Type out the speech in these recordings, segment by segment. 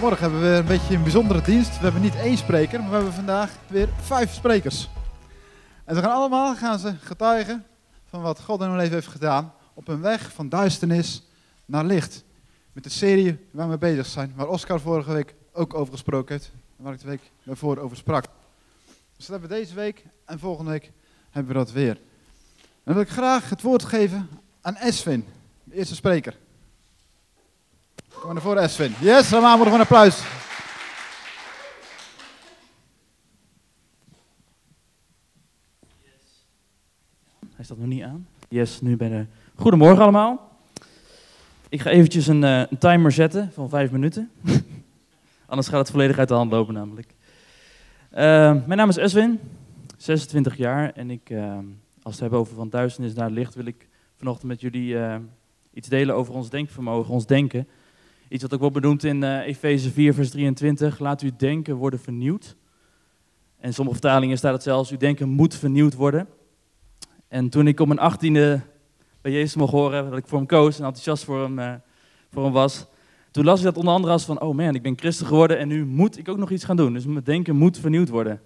Vanmorgen hebben we een beetje een bijzondere dienst. We hebben niet één spreker, maar we hebben vandaag weer vijf sprekers. En ze gaan allemaal gaan ze getuigen van wat God in hun leven heeft gedaan op een weg van duisternis naar licht. Met de serie waar we bezig zijn, waar Oscar vorige week ook over gesproken heeft. Waar ik de week daarvoor over sprak. Dus dat hebben we deze week en volgende week hebben we dat weer. Dan wil ik graag het woord geven aan Esvin, de eerste spreker. Kom maar naar voren, Esvin. Yes, dan maken we een applaus. Hij staat nog niet aan. Yes, nu ben ik. Goedemorgen allemaal. Ik ga eventjes een, eh, een timer zetten van vijf minuten. Anders gaat het volledig uit de hand lopen namelijk. Eh, mijn naam is Eswin, 26 jaar. En ik, eh, als we het hebben over van duisternis naar licht, wil ik vanochtend met jullie iets delen over ons denkvermogen, ons denken. Iets wat ook wordt benoemd in eh Efeze 4, vers 23. Laat uw denken worden vernieuwd. En sommige vertalingen staat het zelfs, uw denken moet vernieuwd worden. En toen ik op mijn achttiende bij Jezus mocht horen dat ik voor hem koos en enthousiast voor hem, eh, voor hem was, toen las ik dat onder andere als van, oh man, ik ben christen geworden en nu moet ik ook nog iets gaan doen. Dus mijn denken moet vernieuwd worden.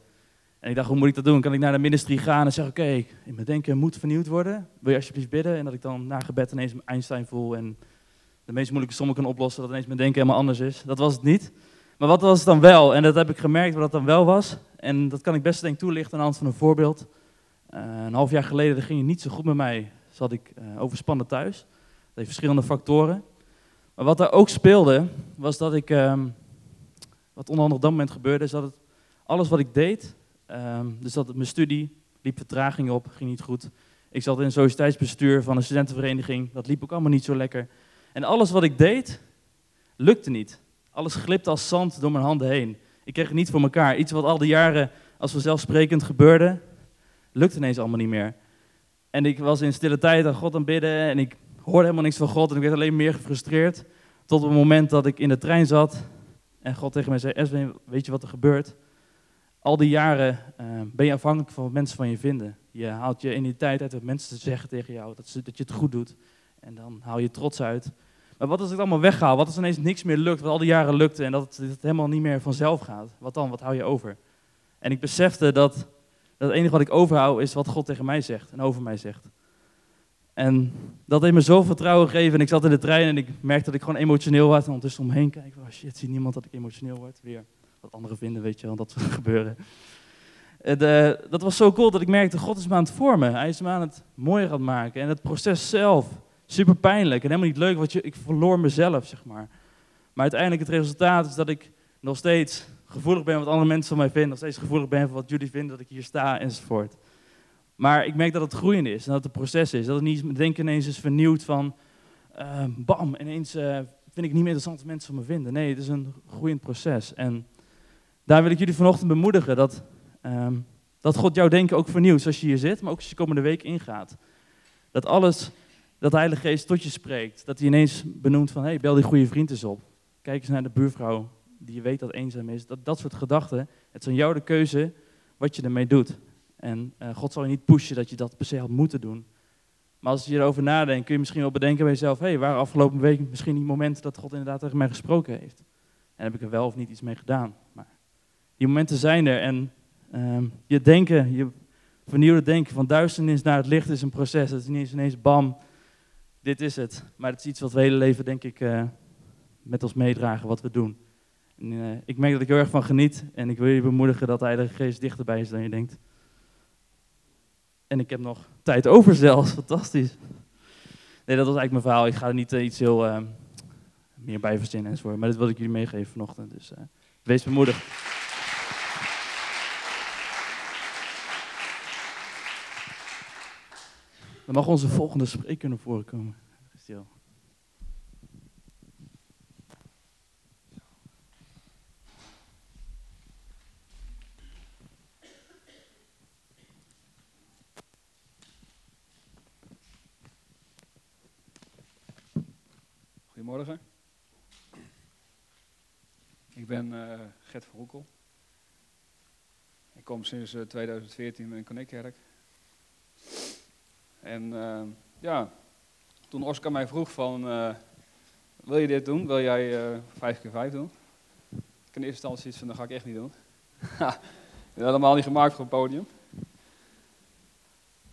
En ik dacht, hoe moet ik dat doen? Kan ik naar de ministry gaan en zeggen, oké, mijn denken moet vernieuwd worden. Wil je alsjeblieft bidden? En dat ik dan na gebed ineens Einstein voel en de meest moeilijke sommen kan oplossen, dat ineens mijn denken helemaal anders is. Dat was het niet. Maar wat was het dan wel? En dat heb ik gemerkt wat dat dan wel was. En dat kan ik best denk toelichten aan de hand van een voorbeeld. Eh, een half jaar geleden ging het niet zo goed met mij. Zat ik eh, overspannen thuis. Dat heeft verschillende factoren. Maar wat daar ook speelde, was dat ik, ehm, wat onder andere op dat moment gebeurde, is dat het, alles wat ik deed, ehm, dus dat mijn studie liep vertraging op, ging niet goed. Ik zat in een sociëteitsbestuur van een studentenvereniging, dat liep ook allemaal niet zo lekker. En alles wat ik deed, lukte niet. Alles glipte als zand door mijn handen heen. Ik kreeg het niet voor elkaar. Iets wat al die jaren als vanzelfsprekend gebeurde, lukte ineens allemaal niet meer. En ik was in stille tijd aan God aan bidden en ik hoorde helemaal niks van God en ik werd alleen meer gefrustreerd. Tot op het moment dat ik in de trein zat en God tegen mij zei, Eswin, weet je wat er gebeurt? Al die jaren eh, ben je afhankelijk van wat mensen van je vinden. Je haalt je identiteit uit wat mensen zeggen tegen jou, dat, ze, dat je het goed doet. En dan haal je trots uit. Maar wat als ik het allemaal weghaal? Wat als ineens niks meer lukt, wat al die jaren lukte en dat het, helemaal niet meer vanzelf gaat? Wat dan? Wat hou je over? En ik besefte dat, dat het enige wat ik overhoud is wat God tegen mij zegt en over mij zegt. En dat heeft me zo vertrouwen gegeven. En ik zat in de trein en ik merkte dat ik gewoon emotioneel was. En ondertussen omheen kijken. Oh shit, zie niemand dat ik emotioneel word. Weer wat anderen vinden, weet je wel, dat soort gebeuren. Eh, dat was zo cool dat ik merkte, God is me aan het vormen. Hij is me aan het mooier aan het maken. En het proces zelf, super pijnlijk en helemaal niet leuk. Want je, ik verloor mezelf, zeg maar. Maar uiteindelijk het resultaat is dat ik nog steeds gevoelig ben wat andere mensen van mij vinden. Nog steeds gevoelig ben voor wat jullie vinden dat ik hier sta enzovoort. Maar ik merk dat het groeiend is en dat het een proces is. Dat het niet denken ineens is vernieuwd van uh, bam, ineens uh, vind ik niet meer interessant mensen van me vinden. Nee, het is een groeiend proces. En daar wil ik jullie vanochtend bemoedigen dat, um, dat God jouw denken ook vernieuwt zoals je hier zit, maar ook als je komende week ingaat. Dat alles, dat de Heilige Geest tot je spreekt. Dat hij ineens benoemt van, hé, hey, bel die goede vriend eens op. Kijk eens naar de buurvrouw die je weet dat eenzaam is. Dat, dat soort gedachten, het is aan jou de keuze wat je ermee doet. En uh, God zal je niet pushen dat je dat per se had moeten doen. Maar als je erover nadenkt, kun je misschien wel bedenken bij jezelf: hé, hey, waren afgelopen week misschien die momenten dat God inderdaad tegen mij gesproken heeft? En heb ik er wel of niet iets mee gedaan? Maar die momenten zijn er. En uh, je denken, je vernieuwde denken van duisternis naar het licht is een proces. Het is niet eens ineens bam, dit is het. Maar het is iets wat we hele leven, denk ik, uh, met ons meedragen, wat we doen. En, uh, ik merk dat ik heel erg van geniet. En ik wil je bemoedigen dat de Geest dichterbij is dan je denkt. En ik heb nog tijd over zelfs. Fantastisch. Nee, dat was eigenlijk mijn verhaal. Ik ga er niet uh, iets heel meer bij verzinnen enzovoort. Maar dit wilde ik jullie meegeven vanochtend. Dus wees bemoedigd. Dan mag onze volgende spreker naar voren komen. Stil. Goedemorgen. Ik ben uh, Gert van Roekel. Ik kom sinds uh, 2014 in Connectkerk. En uh, ja, toen Oscar mij vroeg van, wil je dit doen? Wil jij 5 keer 5 doen? ik in eerste instantie iets van, dat ga ik echt niet doen. ben helemaal niet gemaakt voor het podium.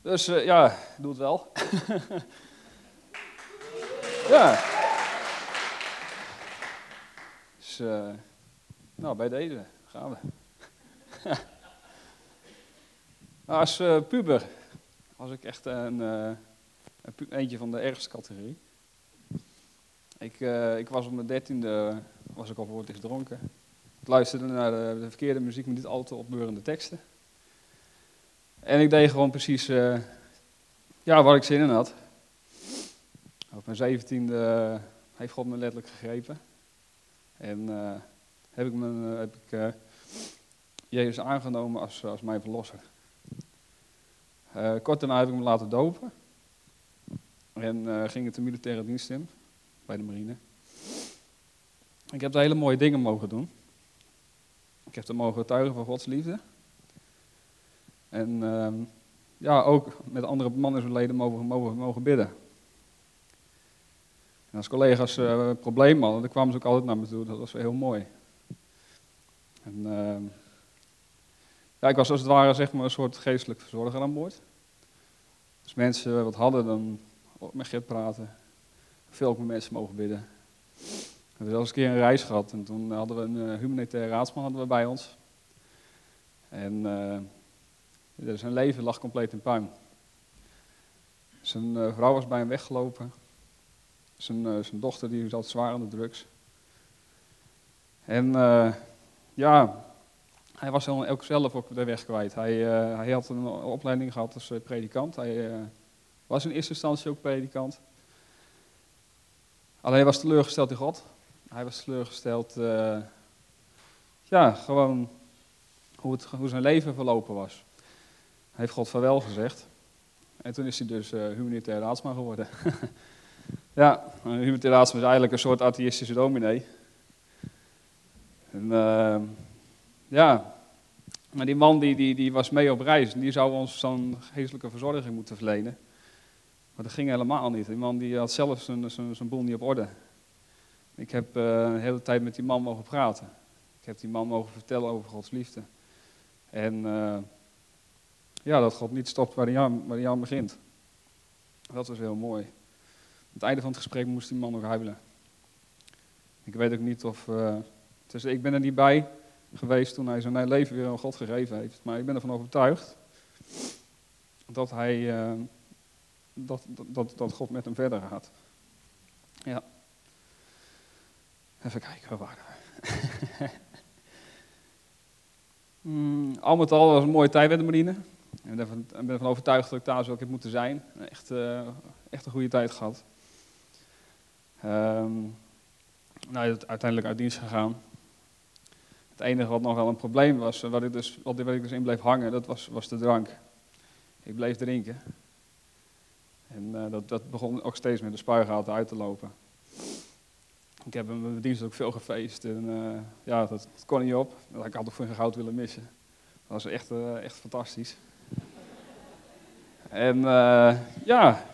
Dus ja, doe het wel. ja. Dus, nou, bij deze gaan we. Als uh, puber was ik echt een, een eentje van de ergste categorie. Ik, uh, ik was op mijn dertiende, was ik al eerst dronken. Ik luisterde naar de, de, verkeerde muziek met niet al te opbeurende teksten. En ik deed gewoon precies uh, ja, waar ik zin in had. Op mijn zeventiende heeft God me letterlijk gegrepen. En heb ik, heb ik Jezus aangenomen als, als mijn verlosser. Kort daarna heb ik me laten dopen. En ging ik de militaire dienst in bij de marine. Ik heb daar hele mooie dingen mogen doen. Ik heb er mogen getuigen van Gods liefde. En uh, ja, ook met andere mannen mogen, mogen, mogen bidden. En als collega's uh, problemen hadden, dan kwamen ze ook altijd naar me toe. Dat was heel mooi. En, uh, ja, ik was als het ware zeg maar, een soort geestelijk verzorger aan boord. Als mensen wat hadden, dan met Gert praten veel ook met mensen mogen bidden. We hebben zelfs een keer een reis gehad en toen hadden we een uh, humanitaire raadsman hadden we bij ons. En uh, zijn leven lag compleet in puin. Zijn uh, vrouw was bij hem weggelopen. Zijn, zijn dochter die zat zwaar aan de drugs. En ja, hij was ook zelf ook de weg kwijt. Hij, hij had een opleiding gehad als predikant. Hij was in eerste instantie ook predikant. Alleen was teleurgesteld in God. Hij was teleurgesteld, ja, gewoon hoe, het, hoe zijn leven verlopen was. Hij heeft God van wel gezegd. En toen is hij dus humanitair raadsman geworden. ja, een humanitair raadsman is eigenlijk een soort atheïstische dominee. En, uh, ja, maar die man die, die, die was mee op reis en die zou ons zo'n geestelijke verzorging moeten verlenen. Maar dat ging helemaal niet. Die man die had zelf zijn, zijn, zijn boel niet op orde. Ik heb uh, hele tijd met die man mogen praten. Ik heb die man mogen vertellen over Gods liefde. En uh, ja, dat God niet stopt waar hij, aan, waar hij aan begint. Dat was heel mooi. Aan het einde van het gesprek moest die man nog huilen. Ik weet ook niet of. Uh, ik ben er niet bij geweest toen hij zijn leven weer aan God gegeven heeft. Maar ik ben ervan overtuigd dat hij dat, dat, dat God met hem verder gaat. Ja. Even kijken, waar waren we? mm, al met al was een mooie tijd met de marine. Ik ben ervan overtuigd dat ik daar zo heb moeten zijn. Echt, uh, echt een goede tijd gehad. Um, nou, uiteindelijk uit dienst gegaan. Het enige wat nog wel een probleem was, wat ik dus, wat ik dus in bleef hangen, dat was, was de drank. Ik bleef drinken. En uh, dat, dat, begon ook steeds met de spuigaten uit te lopen. Ik heb in mijn dienst ook veel gefeest. En uh, ja, dat, kon niet op. Dat had ik altijd voor goud willen missen. Dat was echt, uh, echt fantastisch. en ja,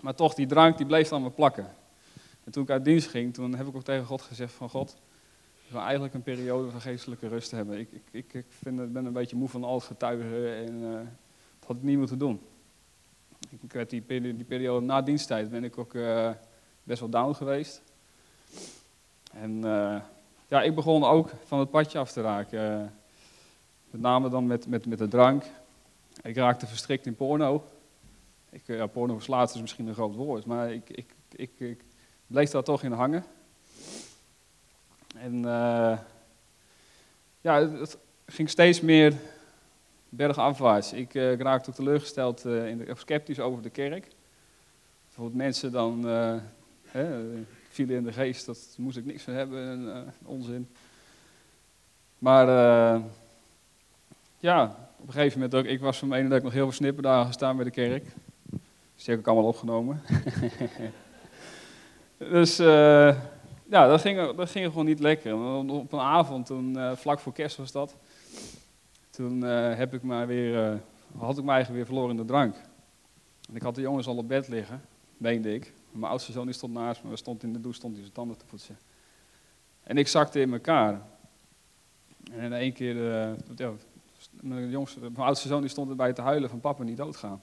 maar toch, die drank die bleef aan me plakken. En toen ik uit dienst ging, toen heb ik ook tegen God gezegd van God, ik wil eigenlijk een periode van geestelijke rust hebben. Ik, ik, ik, ik vind, ben een beetje moe van al het getuigen en dat had ik niet moeten doen. Ik werd die, die periode na diensttijd ben ik ook uh, best wel down geweest. En uh, ja, ik begon ook van het padje af te raken. Met name dan met, met, met de drank. Ik raakte verstrikt in porno. Ik, ja, porno verslaat is misschien een groot woord, maar ik, ik, ik, ik bleef daar toch in hangen. En ja, het ging steeds meer bergafwaarts. Ik, uh, ik raakte ook teleurgesteld uh, in de, of sceptisch over de kerk. Bijvoorbeeld mensen dan uh, hè, vielen in de geest, dat moest ik niks van hebben, onzin. Maar ja, op een gegeven moment ook, ik was van mening dat ik nog heel veel snipperdagen gestaan bij de kerk. Dus die heb ik allemaal opgenomen. dus ja, dat ging, dat ging gewoon niet lekker. Op een avond, toen, vlak voor kerst was dat, toen uh, heb ik maar weer, uh, had ik me eigenlijk weer verloren in de drank. En ik had de jongens al op bed liggen, meende ik. Mijn oudste zoon die stond naast me, stond in de douche, stond hij zijn tanden te poetsen. En ik zakte in elkaar. En in één keer, ja, mijn, jongste, mijn oudste zoon die stond erbij te huilen van papa niet doodgaan.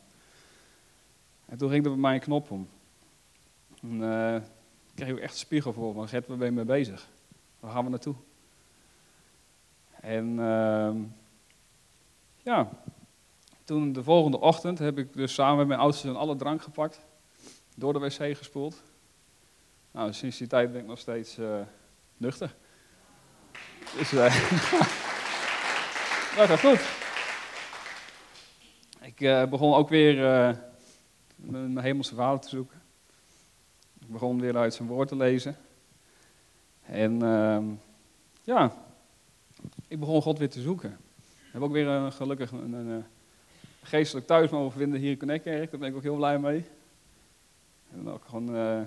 En toen ging er bij mij een knop om. Kreeg ook echt een spiegel voor van, Gert, waar ben je mee bezig? Waar gaan we naartoe? En uh, ja, toen de volgende ochtend heb ik dus samen met mijn oudste zoon alle drank gepakt. Door de wc gespoeld. Nou, sinds die tijd ben ik nog steeds uh, nuchter. Dus uh, dat gaat goed. Ik uh, begon ook weer mijn hemelse vader te zoeken. Ik begon weer uit zijn woord te lezen. En ehm, ja, ik begon God weer te zoeken. Heb ook weer een, gelukkig een, een, geestelijk thuis mogen vinden hier in Connectkerk. Daar ben ik ook heel blij mee. En ook gewoon, uh,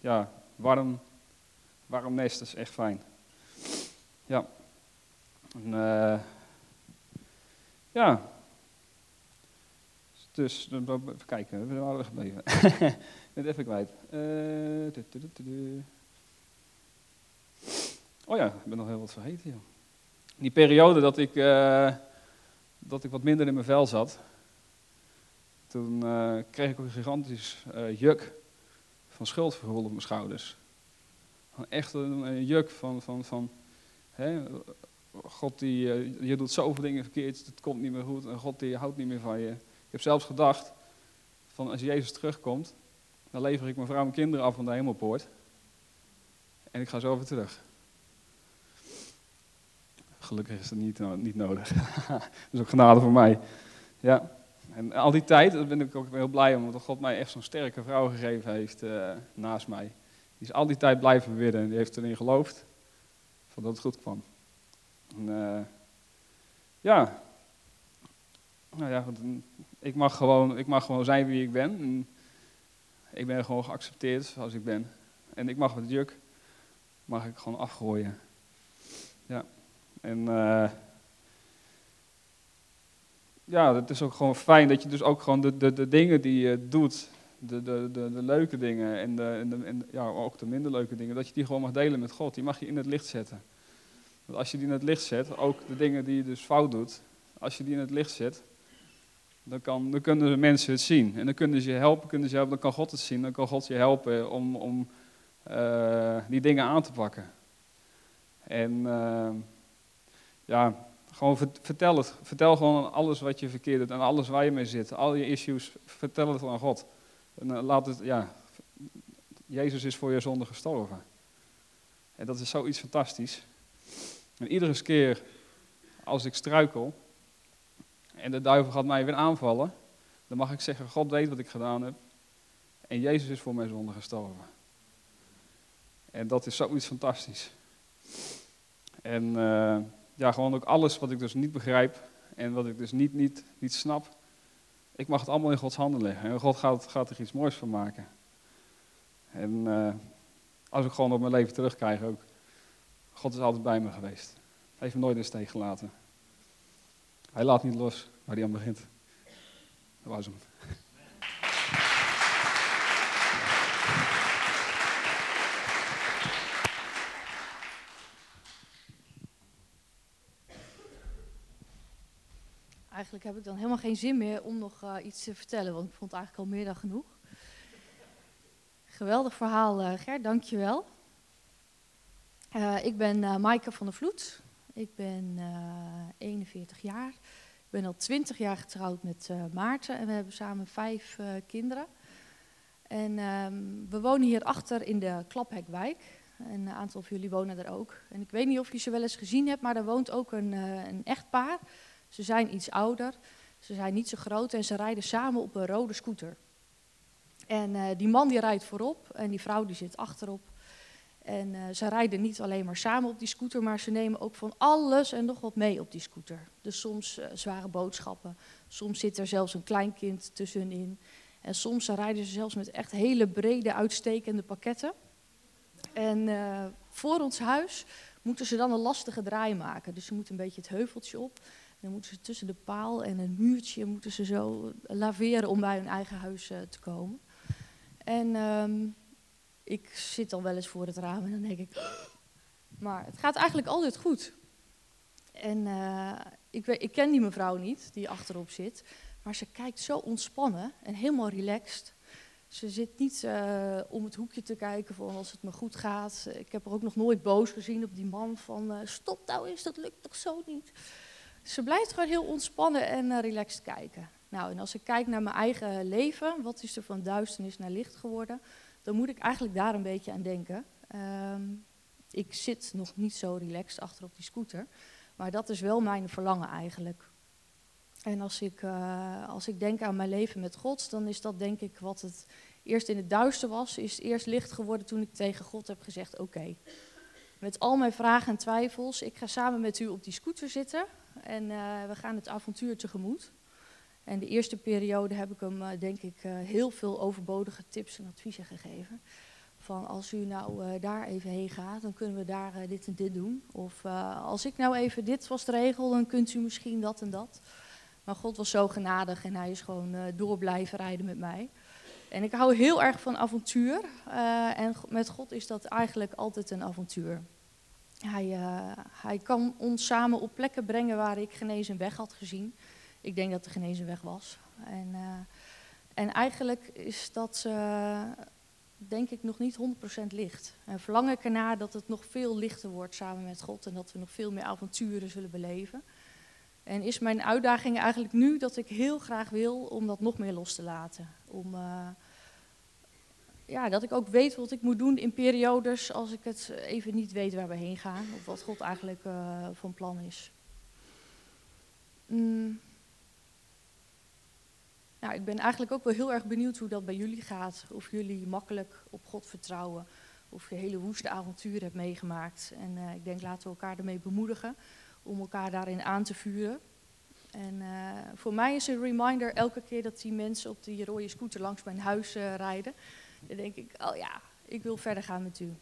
ja, warm, warm nest, is echt fijn. Ja. En, uh, ja. Dus, even kijken, we waren we gebleven? ik ben het even kwijt. Uh, oh ja, ik ben nog heel wat vergeten, joh. Die periode dat ik, uh, dat ik wat minder in mijn vel zat, toen uh, kreeg ik een gigantisch juk van schuldgevoel op mijn schouders. Echt een, een juk van, van, van hè, God die, je doet zoveel dingen verkeerd, het komt niet meer goed en God die houdt niet meer van je. Ik heb zelfs gedacht, van als Jezus terugkomt, dan lever ik mijn vrouw en kinderen af van de hemelpoort. En ik ga zo weer terug. Gelukkig is dat niet, niet nodig. dat is ook genade voor mij. Ja. En al die tijd, daar ben ik ook heel blij om, omdat God mij echt zo'n sterke vrouw gegeven heeft uh, naast mij. Die is al die tijd blijven bidden en die heeft erin geloofd van dat het goed kwam. En, uh, ja, nou ja, ik mag, gewoon, ik mag gewoon zijn wie ik ben. En ik ben gewoon geaccepteerd zoals ik ben. En ik mag het juk, mag ik gewoon afgooien. Ja, en... Uh, ja, het is ook gewoon fijn dat je dus ook gewoon de, de, de dingen die je doet, de, de, de, de leuke dingen en, de, en, de, en ja, ook de minder leuke dingen, dat je die gewoon mag delen met God. Die mag je in het licht zetten. Want als je die in het licht zet, ook de dingen die je dus fout doet, als je die in het licht zet, dan, kan, dan kunnen de mensen het zien. En dan kunnen ze je helpen, kunnen ze helpen, dan kan God het zien, dan kan God je helpen om, om uh, die dingen aan te pakken. En uh, ja, gewoon vertel het. Vertel gewoon alles wat je verkeerd doet en alles waar je mee zit. Al je issues, vertel het aan God. En uh, laat het, ja, Jezus is voor je zonde gestorven. En dat is zoiets fantastisch. En iedere keer als ik struikel en de duivel gaat mij weer aanvallen, dan mag ik zeggen, God weet wat ik gedaan heb. En Jezus is voor mijn zonde gestorven. En dat is zoiets fantastisch. En... Uh, ja, gewoon ook alles wat ik dus niet begrijp en wat ik dus niet, niet, niet snap. Ik mag het allemaal in Gods handen leggen. En God gaat, gaat er iets moois van maken. En uh, als ik gewoon op mijn leven terugkrijg ook. God is altijd bij me geweest. Hij heeft me nooit in steek gelaten. Hij laat niet los waar hij aan begint. Dat was hem. Eigenlijk heb ik dan helemaal geen zin meer om nog uh, iets te vertellen, want ik vond het eigenlijk al meer dan genoeg. Geweldig verhaal, uh, Gert, dankjewel. Uh, ik ben Maaike van der Vloed. Ik ben 41 jaar. Ik ben al 20 jaar getrouwd met Maarten en we hebben samen vijf kinderen. En um, we wonen hier achter in de Klaphekwijk. En een aantal van jullie wonen er ook. En ik weet niet of je ze wel eens gezien hebt, maar er woont ook een, een echtpaar. Ze zijn iets ouder, ze zijn niet zo groot en ze rijden samen op een rode scooter. En die man die rijdt voorop en die vrouw die zit achterop. En uh, ze rijden niet alleen maar samen op die scooter, maar ze nemen ook van alles en nog wat mee op die scooter. Dus soms uh, zware boodschappen, soms zit er zelfs een kleinkind tussenin. En soms rijden ze zelfs met echt hele brede, uitstekende pakketten. En voor ons huis moeten ze dan een lastige draai maken. Dus ze moeten een beetje het heuveltje op. Dan moeten ze tussen de paal en een muurtje moeten ze zo laveren om bij hun eigen huis te komen. En um, ik zit al wel eens voor het raam en dan denk ik, maar het gaat eigenlijk altijd goed. En uh, ik, ik ken die mevrouw niet, die achterop zit. Maar ze kijkt zo ontspannen en helemaal relaxed. Ze zit niet uh, om het hoekje te kijken van als het me goed gaat. Ik heb er ook nog nooit boos gezien op die man van uh, stop nou eens, dat lukt toch zo niet. Ze blijft gewoon heel ontspannen en relaxed kijken. Nou, en als ik kijk naar mijn eigen leven, wat is er van duisternis naar licht geworden, dan moet ik eigenlijk daar een beetje aan denken. Um, ik zit nog niet zo relaxed achter op die scooter, maar dat is wel mijn verlangen eigenlijk. En als ik, uh, als ik denk aan mijn leven met God, dan is dat denk ik wat het eerst in het duister was, is eerst licht geworden toen ik tegen God heb gezegd, oké, met al mijn vragen en twijfels, ik ga samen met u op die scooter zitten en uh, we gaan het avontuur tegemoet. En de eerste periode heb ik hem, uh, denk ik, heel veel overbodige tips en adviezen gegeven. Van als u nou daar even heen gaat, dan kunnen we daar dit en dit doen. Of als ik nou even dit was de regel, dan kunt u misschien dat en dat. Maar God was zo genadig en hij is gewoon door blijven rijden met mij. En ik hou heel erg van avontuur. En met God is dat eigenlijk altijd een avontuur. Hij, hij kan ons samen op plekken brengen waar ik genezen weg had gezien. Ik denk dat de genezen weg was. En, en eigenlijk is dat, denk ik, nog niet 100% licht. En verlang ik ernaar dat het nog veel lichter wordt samen met God. En dat we nog veel meer avonturen zullen beleven. En is mijn uitdaging eigenlijk nu dat ik heel graag wil om dat nog meer los te laten. Om, uh, ja, dat ik ook weet wat ik moet doen in periodes als ik het even niet weet waar we heen gaan. Of wat God eigenlijk van plan is. Mm. Nou, ik ben eigenlijk ook wel heel erg benieuwd hoe dat bij jullie gaat. Of jullie makkelijk op God vertrouwen. Of je hele woeste avonturen hebt meegemaakt. En uh, ik denk laten we elkaar ermee bemoedigen om elkaar daarin aan te vuren. En uh, voor mij is een reminder elke keer dat die mensen op die rode scooter langs mijn huis uh, rijden. Dan denk ik, oh ja, ik wil verder gaan met u.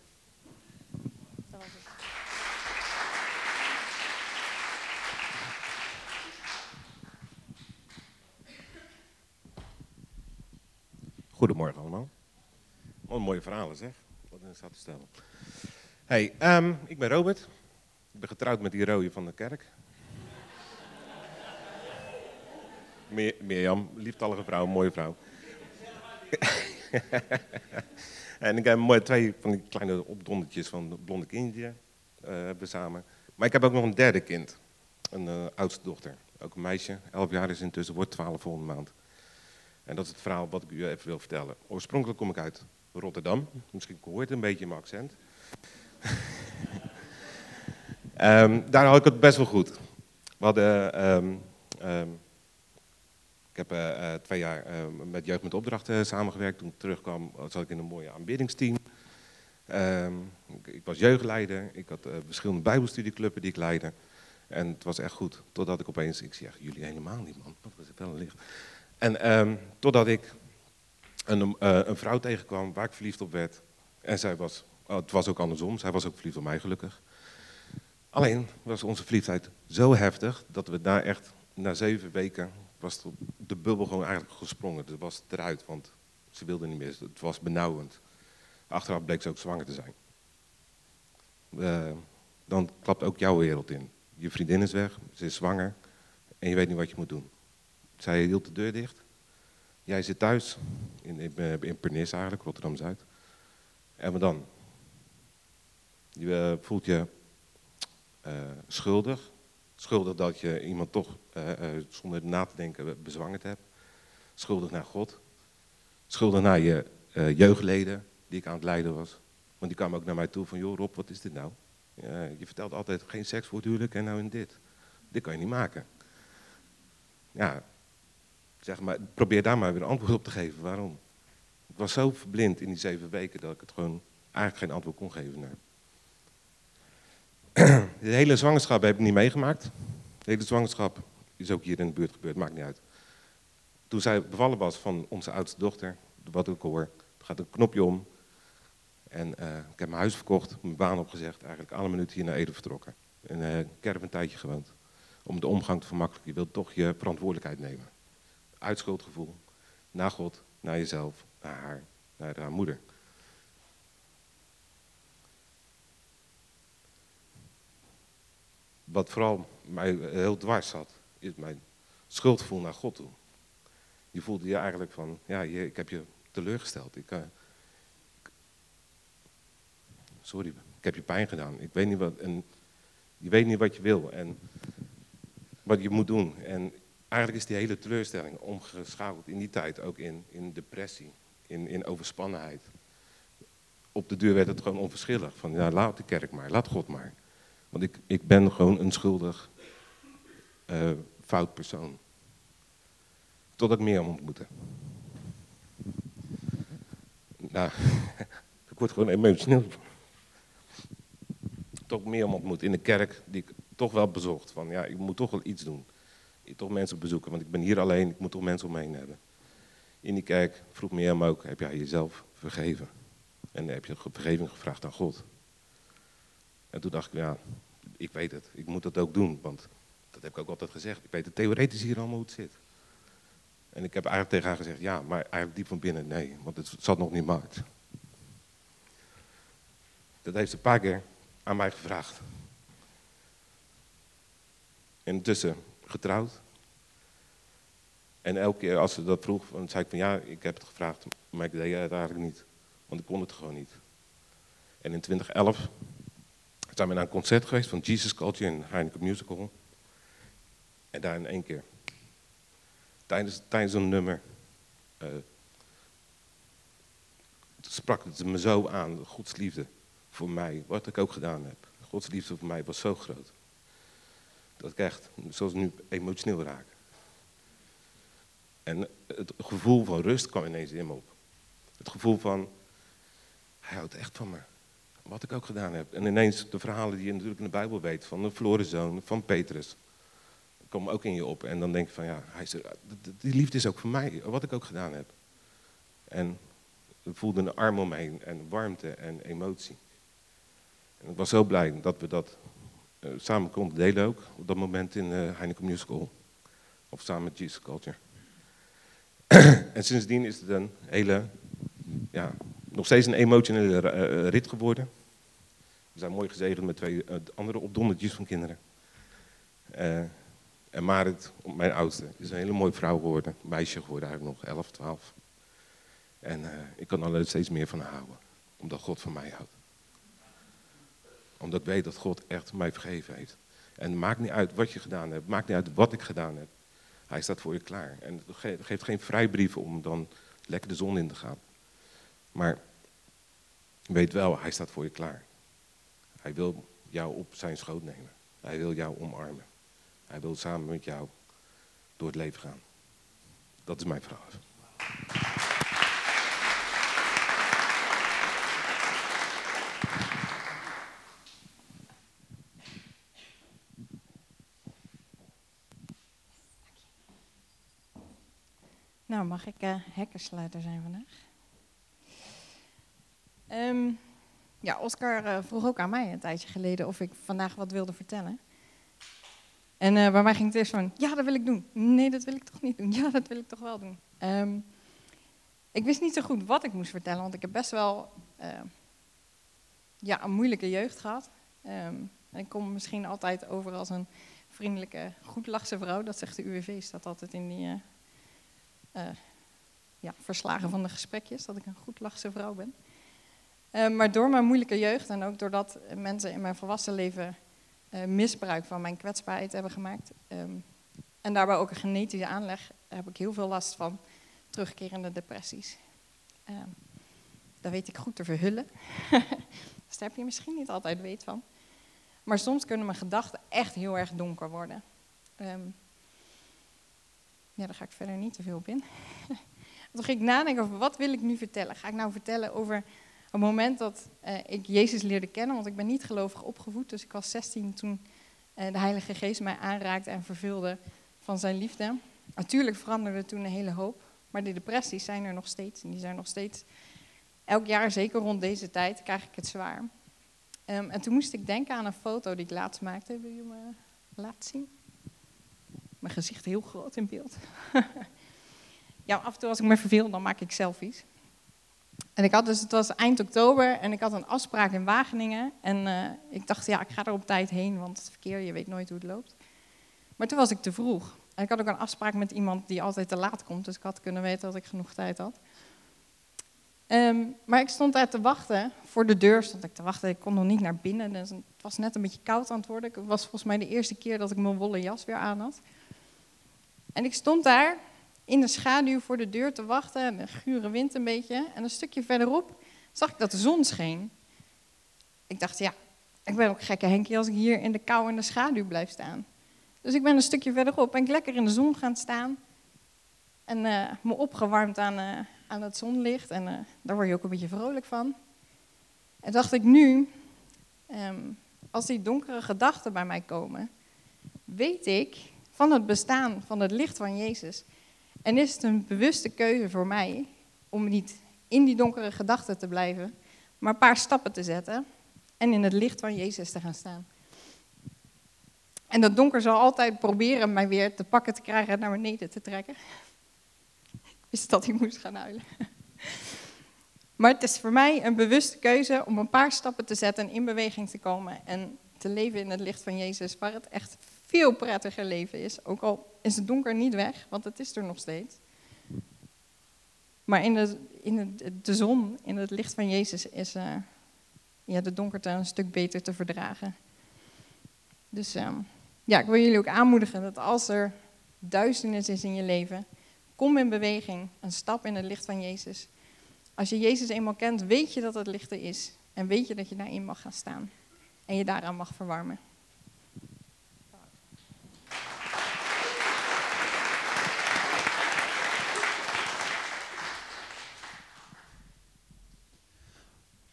Dat was. Goedemorgen allemaal. Wat mooie verhalen zeg. Wat een staat te stellen. Hey, um, ik ben Robert. Ik ben getrouwd met die rode van de kerk. Mir Mirjam, lieftallige vrouw, mooie vrouw. en ik heb mooi twee van die kleine opdondertjes van blonde kindje uh, hebben samen. Maar ik heb ook nog een derde kind, een uh, oudste dochter. Ook een meisje, 11 jaar is intussen, wordt 12 volgende maand. En dat is het verhaal wat ik u even wil vertellen. Oorspronkelijk kom ik uit Rotterdam. Misschien hoort het een beetje mijn accent. um, daar had ik het best wel goed. We hadden... Um, um, ik heb uh, uh, twee jaar uh, met Jeugd met Opdrachten samengewerkt. Toen ik terugkwam zat ik in een mooie aanbiddingsteam. Ik, was jeugdleider. Ik had verschillende bijbelstudieclubben die ik leidde. En het was echt goed. Totdat ik opeens, ik zeg, jullie helemaal niet man. Dat was wel een licht. En um, totdat ik een, een, vrouw tegenkwam waar ik verliefd op werd. En zij was, oh, het was ook andersom, zij was ook verliefd op mij gelukkig. Alleen was onze verliefdheid zo heftig dat we daar echt na zeven weken was de bubbel gewoon eigenlijk gesprongen. Het was eruit, want ze wilde niet meer. Het was benauwend. Achteraf bleek ze ook zwanger te zijn. Uh, dan klapt ook jouw wereld in. Je vriendin is weg, ze is zwanger en je weet niet wat je moet doen. Zij hield de deur dicht. Jij zit thuis, in, in, in Pernis eigenlijk, Rotterdam-Zuid. En dan? Je uh, voelt je uh, schuldig, Schuldig dat je iemand toch zonder na te denken bezwangerd hebt. Schuldig naar God. Schuldig naar je jeugdleden die ik aan het leiden was. Want die kwamen ook naar mij toe van, joh Rob, wat is dit nou? je vertelt altijd geen seks voor het en nou in dit. Dit kan je niet maken. Ja, zeg maar, probeer daar maar weer een antwoord op te geven. Waarom? Ik was zo verblind in die zeven weken dat ik het gewoon eigenlijk geen antwoord kon geven. Nee. De hele zwangerschap heb ik niet meegemaakt. De hele zwangerschap is ook hier in de buurt gebeurd, maakt niet uit. Toen zij bevallen was van onze oudste dochter, wat ik hoor, gaat een knopje om. En uh, ik heb mijn huis verkocht, mijn baan opgezegd, eigenlijk alle minuten hier naar Ede vertrokken. En uh, ik heb een tijdje gewoond. Om de omgang te vermakkelijken. Je wilt toch je verantwoordelijkheid nemen. Uitschuldgevoel. Naar God, naar jezelf, naar haar, naar haar moeder. wat vooral mij heel dwars zat, is mijn schuldgevoel naar God toe. Je voelde je eigenlijk van, ja, ik heb je teleurgesteld. Ik, uh, sorry, ik heb je pijn gedaan. Ik weet niet wat, je weet niet wat je wil en wat je moet doen. En eigenlijk is die hele teleurstelling omgeschakeld in die tijd ook in, in depressie, in, in overspannenheid. Op de deur werd het gewoon onverschillig. Van ja, laat de kerk maar, laat God maar. Want ik, ik ben gewoon een schuldig, uh, fout persoon. Totdat ik meer ontmoette. Nou, ik word gewoon emotioneel. Toch meer ontmoet in de kerk, die ik toch wel bezocht. Van ja, ik moet toch wel iets doen. Toch mensen bezoeken, want ik ben hier alleen, ik moet toch mensen om me heen hebben. In die kerk vroeg hem ook, heb jij jezelf vergeven? En heb je vergeving gevraagd aan God? En toen dacht ik, ja, ik weet het, ik moet dat ook doen, want dat heb ik ook altijd gezegd. Ik weet het theoretisch hier allemaal hoe het zit. En ik heb eigenlijk tegen haar gezegd, ja, maar eigenlijk diep van binnen, nee, want het zat nog niet maakt. Dat heeft ze een paar keer aan mij gevraagd. En intussen getrouwd. En elke keer als ze dat vroeg, dan zei ik van ja, ik heb het gevraagd, maar ik deed het eigenlijk niet. Want ik kon het gewoon niet. En in 2011 zijn we naar een concert geweest van Jesus Culture in Heineken Musical. En daar in één keer, tijdens, tijdens een nummer, uh, sprak het me zo aan, Gods liefde voor mij, wat ik ook gedaan heb. Gods liefde voor mij was zo groot. Dat ik echt, zoals nu, emotioneel raak. En het gevoel van rust kwam ineens in me op. Het gevoel van, hij houdt echt van me. Wat ik ook gedaan heb. En ineens de verhalen die je natuurlijk in de Bijbel weet, van de verloren zoon, van Petrus, komen ook in je op. En dan denk je van, ja, hij is die liefde is ook voor mij, wat ik ook gedaan heb. En ik voelde een arm omheen en warmte en emotie. En ik was zo blij dat we dat samen konden delen ook, op dat moment in uh, Heineken Musical. Of samen met Jesus Culture. en sindsdien is het een hele, ja, nog steeds een emotionele uh, rit geworden. We zijn mooi gezegend met twee andere opdondertjes van kinderen. en Marit, mijn oudste, is een hele mooie vrouw geworden. Meisje geworden eigenlijk nog, 11, 12. En ik kan er steeds meer van houden, omdat God van mij houdt omdat ik weet dat God echt mij vergeven heeft. En het maakt niet uit wat je gedaan hebt, maakt niet uit wat ik gedaan heb. Hij staat voor je klaar. En het geeft geen vrijbrief om dan lekker de zon in te gaan. Maar weet wel, hij staat voor je klaar. Hij wil jou op zijn schoot nemen. Hij wil jou omarmen. Hij wil samen met jou door het leven gaan. Dat is mijn vraag. Mag ik uh, hekkensluiter zijn vandaag? Um, ja, Oscar uh, vroeg ook aan mij een tijdje geleden of ik vandaag wat wilde vertellen. En uh, bij mij ging het eerst van, ja, dat wil ik doen. Nee, dat wil ik toch niet doen. Ja, dat wil ik toch wel doen. Um, ik wist niet zo goed wat ik moest vertellen, want ik heb best wel ja, een moeilijke jeugd gehad. Um, en ik kom misschien altijd over als een vriendelijke, goedlachse vrouw. Dat zegt de UWV, staat altijd in die uh, ja, verslagen van de gesprekjes, dat ik een goed lachse vrouw ben. Uh, maar door mijn moeilijke jeugd en ook doordat mensen in mijn volwassen leven uh, misbruik van mijn kwetsbaarheid hebben gemaakt, um, en daarbij ook een genetische aanleg, heb ik heel veel last van terugkerende depressies. Um, weet ik goed te verhullen. dus daar heb je misschien niet altijd weet van. Maar soms kunnen mijn gedachten echt heel erg donker worden. Um, ja, daar ga ik verder niet te veel op in. Toen ging ik nadenken over wat wil ik nu vertellen. Ga ik nou vertellen over het moment dat uh, ik Jezus leerde kennen, want ik ben niet gelovig opgevoed. Dus ik was 16 toen uh, de Heilige Geest mij aanraakte en vervulde van zijn liefde. Natuurlijk veranderde toen een hele hoop, maar de depressies zijn er nog steeds. En die zijn nog steeds elk jaar, zeker rond deze tijd, krijg ik het zwaar. Um, en toen moest ik denken aan een foto die ik laatst maakte. Wil je me laten zien? Mijn gezicht heel groot in beeld. ja, af en toe als ik me verveel, dan maak ik selfies. En ik had dus, het was eind oktober en ik had een afspraak in Wageningen. En eh, ik dacht, ja, ik ga er op tijd heen, want het verkeer, je weet nooit hoe het loopt. Maar toen was ik te vroeg. En ik had ook een afspraak met iemand die altijd te laat komt, dus ik had kunnen weten dat ik genoeg tijd had. Ehm, maar ik stond daar te wachten, voor de deur stond ik te wachten, ik kon nog niet naar binnen. Dus het was net een beetje koud aan het worden. Het was volgens mij de eerste keer dat ik mijn wollen jas weer aan had. En ik stond daar in de schaduw voor de deur te wachten, en de gure wind een beetje. En een stukje verderop zag ik dat de zon scheen. Ik dacht, ja, ik ben ook gekke Henkie als ik hier in de kou en de schaduw blijf staan. Dus ik ben een stukje verderop, ben ik lekker in de zon gaan staan. En uh, me opgewarmd aan, uh, aan het zonlicht. En uh, daar word je ook een beetje vrolijk van. En dacht ik nu, um, als die donkere gedachten bij mij komen, weet ik van het bestaan van het licht van Jezus. En is het een bewuste keuze voor mij om niet in die donkere gedachten te blijven, maar een paar stappen te zetten en in het licht van Jezus te gaan staan. En dat donker zal altijd proberen mij weer te pakken te krijgen en naar beneden te trekken. Ik wist dat ik moest gaan huilen. Maar het is voor mij een bewuste keuze om een paar stappen te zetten en in beweging te komen en te leven in het licht van Jezus, waar het echt veel prettiger leven is. Ook al is het donker niet weg, want het is er nog steeds. Maar in, de, in de, zon, in het licht van Jezus, is ja, de donkerte een stuk beter te verdragen. Dus uh, ja, ik wil jullie ook aanmoedigen dat als er duisternis is in je leven, kom in beweging, een stap in het licht van Jezus. Als je Jezus eenmaal kent, weet je dat het licht er is. En weet je dat je daarin mag gaan staan. En je daaraan mag verwarmen.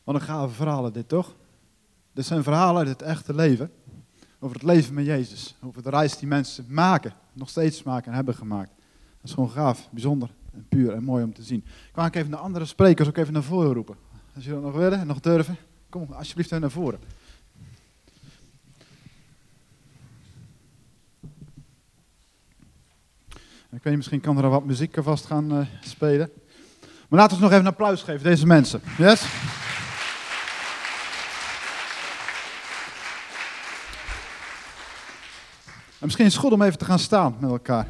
Wat een gave verhalen dit, toch? Dit zijn verhalen uit het echte leven. Over het leven met Jezus. Over de reis die mensen maken. Nog steeds maken en hebben gemaakt. Dat is gewoon gaaf, bijzonder en puur en mooi om te zien. Ik wou even de andere sprekers ook even naar voren roepen. Als jullie dat nog willen en nog durven, kom alsjeblieft naar voren. Ik weet niet, misschien kan er wat muziek vast gaan uh, spelen. Maar laten we nog even een applaus geven, deze mensen. Yes? En misschien is het goed om even te gaan staan met elkaar.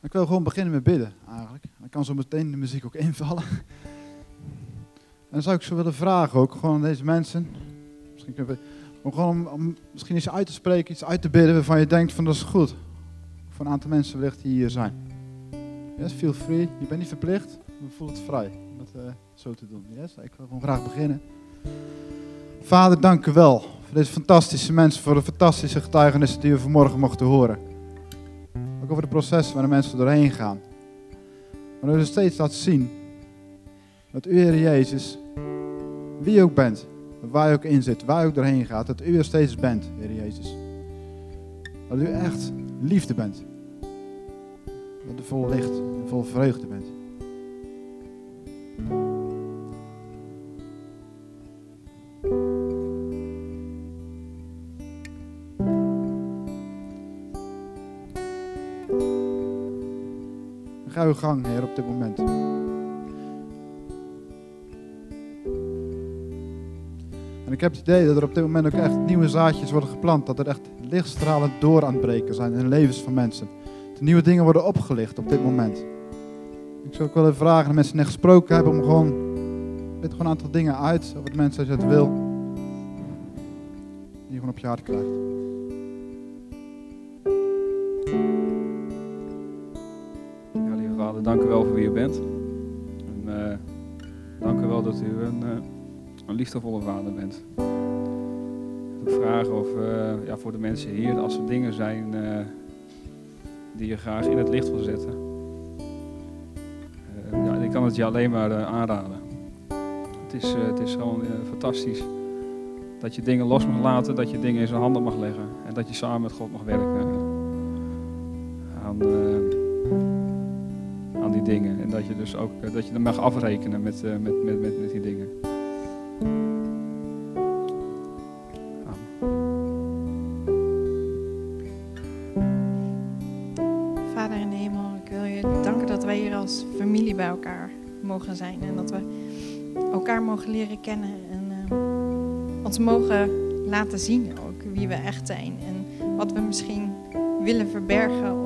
Ik wil gewoon beginnen met bidden, eigenlijk. Dan kan zo meteen de muziek ook invallen. En dan zou ik zo willen vragen ook, gewoon aan deze mensen. Misschien kunnen we, om gewoon om, misschien iets uit te spreken, iets uit te bidden waarvan je denkt van dat is goed. Voor een aantal mensen wellicht die hier zijn. Yes, feel free. Je bent niet verplicht, maar voel het vrij dat uh, zo te doen. Yes? Ik wil gewoon graag beginnen. Vader, dank u wel voor deze fantastische mensen, voor de fantastische getuigenissen die we vanmorgen mochten horen. Ook over het proces waar de mensen doorheen gaan. Maar dat we steeds laten zien dat u, Heer Jezus, wie je ook bent, waar je ook in zit, waar je ook doorheen gaat, dat u er steeds bent, Heer Jezus. Dat u echt liefde bent. Dat u vol licht en vol vreugde bent. Gang, Heer, op dit moment. En ik heb het idee dat er op dit moment ook echt nieuwe zaadjes worden geplant. Dat er echt lichtstralen door aan het breken zijn in de levens van mensen. Er nieuwe dingen worden opgelicht op dit moment. Ik zou ook wel even vragen aan mensen die net gesproken hebben om gewoon, weet gewoon een aantal dingen uit. Over het mensen als je het wil. Die gewoon op je hart krijgt. U bent. En, uh, dank u wel dat u een... Uh, een liefdevolle vader bent. Ik vragen of uh, ja, voor de mensen hier, als er dingen zijn die je graag in het licht wil zetten. Ja, ik kan het je alleen maar aanraden. Het is, het is gewoon fantastisch dat je dingen los mag laten, dat je dingen in zijn handen mag leggen en dat je samen met God mag werken aan, die dingen. En dat je dus ook eh, dat je er mag afrekenen eh, met, met, met, met die dingen. Vader in hemel, ik wil je danken dat wij hier als familie bij elkaar mogen zijn. En dat we elkaar mogen leren kennen. En eh, ons mogen laten zien ook wie we echt zijn. En wat we misschien willen verbergen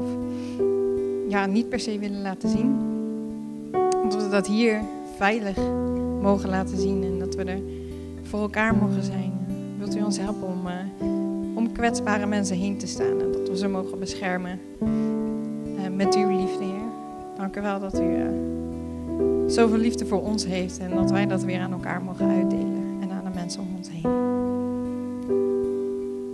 ja, niet per se willen laten zien. Dat we dat hier veilig mogen laten zien en dat we er voor elkaar mogen zijn. Wilt u ons helpen om, uh, om kwetsbare mensen heen te staan en dat we ze mogen beschermen uh, met uw liefde, Heer. Dank u wel dat u uh, zoveel liefde voor ons heeft en dat wij dat weer aan elkaar mogen uitdelen en aan de mensen om ons heen.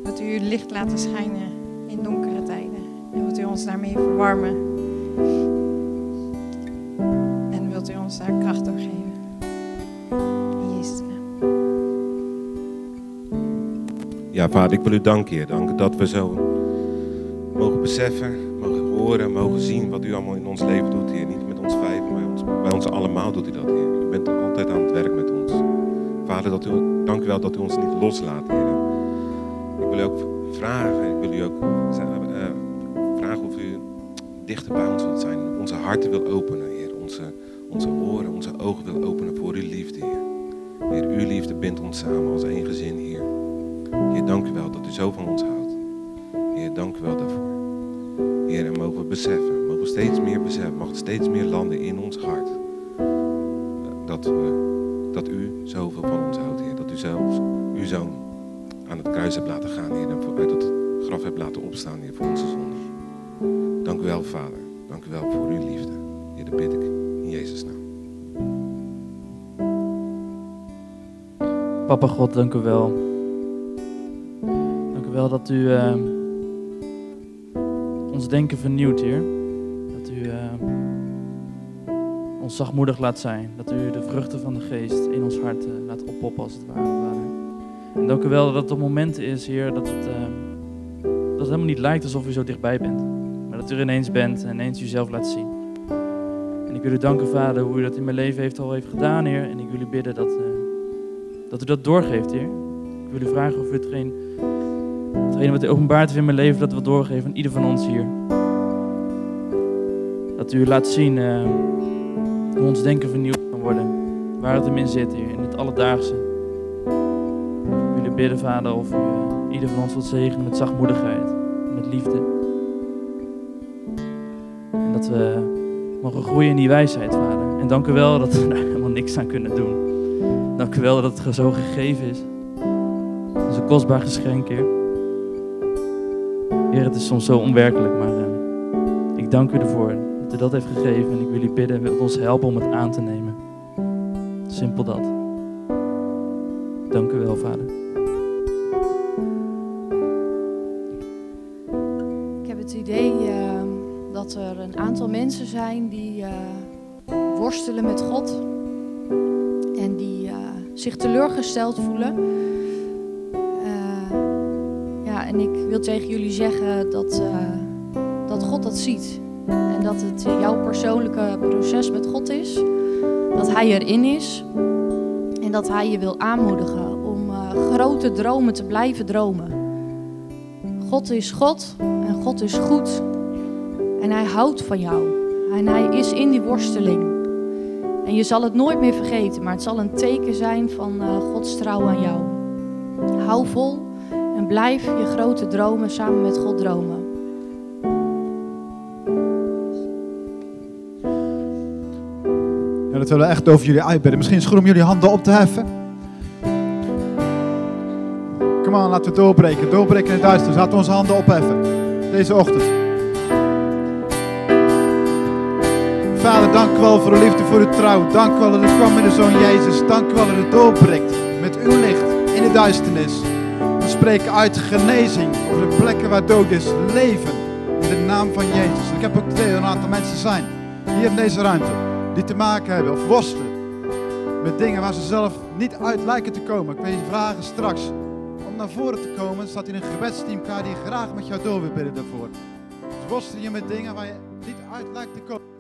Dat u uw licht laten schijnen in donkere tijden en wilt u ons daarmee verwarmen. En wilt u ons daar kracht door geven. In Jezus' naam. Ja, vader, ik wil u danken, Heer. Dank dat we zo mogen beseffen, mogen horen, mogen zien wat u allemaal in ons leven doet, Heer. Niet met ons vijf, maar bij ons, allemaal doet u dat, Heer. U bent altijd aan het werk met ons. Vader, dat u, dank u wel dat u ons niet loslaat, Heer. Ik wil u ook vragen, ik wil u ook dichter bij ons wilt zijn. Onze harten wil openen, Heer. Onze, onze oren, onze ogen wil openen voor uw liefde, Heer. Heer, uw liefde bindt ons samen als één gezin, Heer. Heer, dank u wel dat u zo van ons houdt. Heer, dank u wel daarvoor. Heer, en mogen we beseffen, mogen we steeds meer beseffen, mag het steeds meer landen in ons hart. Dat, we, dat u zoveel van ons houdt, Heer. Dat u zelfs uw zoon aan het kruis hebt laten gaan, Heer. En uit het graf hebt laten opstaan, Heer, voor onze zonde. Wel, Vader. Dank u wel voor uw liefde. Heer, dat bid ik in Jezus' naam. Papa God, dank u wel. Dank u wel dat u uh, ons denken vernieuwt, Heer. Dat u uh, ons zachtmoedig laat zijn. Dat u de vruchten van de geest in ons hart uh, laat oppoppen, als het ware, Vader. En dank u wel dat het op momenten is, Heer, dat het, dat het helemaal niet lijkt alsof u zo dichtbij bent. Dat u er ineens bent en ineens uzelf laat zien. En ik wil u danken, Vader, hoe u dat in mijn leven heeft al heeft gedaan, Heer. En ik wil u bidden dat, dat u dat doorgeeft, Heer. Ik wil u vragen of u hetgeen, hetgeen wat u openbaart heeft in mijn leven, dat we doorgeven aan ieder van ons hier. Dat u laat zien uh, hoe ons denken vernieuwd kan worden. Waar het hem in zit, Heer, in het alledaagse. Ik wil u bidden, Vader, of u uh, ieder van ons wilt zegenen met zachtmoedigheid, met liefde. Dat we mogen groeien in die wijsheid, Vader. En dank u wel dat we daar helemaal niks aan kunnen doen. Dank u wel dat het zo gegeven is. Dat is een kostbaar geschenk, Heer. Heer, het is soms zo onwerkelijk, maar uh, ik dank u ervoor dat u dat heeft gegeven. En ik wil u bidden, ons helpen om het aan te nemen. Simpel dat. Dank u wel, Vader. Aantal mensen zijn die uh, worstelen met God en die uh, zich teleurgesteld voelen. Uh, ja, en ik wil tegen jullie zeggen dat, dat God dat ziet. En dat het jouw persoonlijke proces met God is. Dat Hij erin is. En dat Hij je wil aanmoedigen om grote dromen te blijven dromen. God is God en God is goed. En Hij houdt van jou. En Hij is in die worsteling. En je zal het nooit meer vergeten, maar het zal een teken zijn van uh, Gods trouw aan jou. Hou vol en blijf je grote dromen samen met God dromen. Ja, dat willen we echt over jullie uitbidden. Misschien is het goed om jullie handen op te heffen. Kom aan, laten we doorbreken. Doorbreken in het duister. Laten we onze handen opheffen. Deze ochtend. Dank u wel voor uw liefde, voor uw trouw. Dank u wel dat u kwam met de Zoon Jezus. Dank u wel dat u doorbrikt met uw licht in de duisternis. We spreken uit genezing over de plekken waar dood is. Leven in de naam van Jezus. Ik heb ook er een aantal mensen zijn hier in deze ruimte die te maken hebben of worstelen met dingen waar ze zelf niet uit lijken te komen. Ik wil je vragen straks om naar voren te komen. Staat hier een gebedsteam klaar die graag met jou door wil bidden daarvoor. Dus je met dingen waar je niet uit lijkt te komen.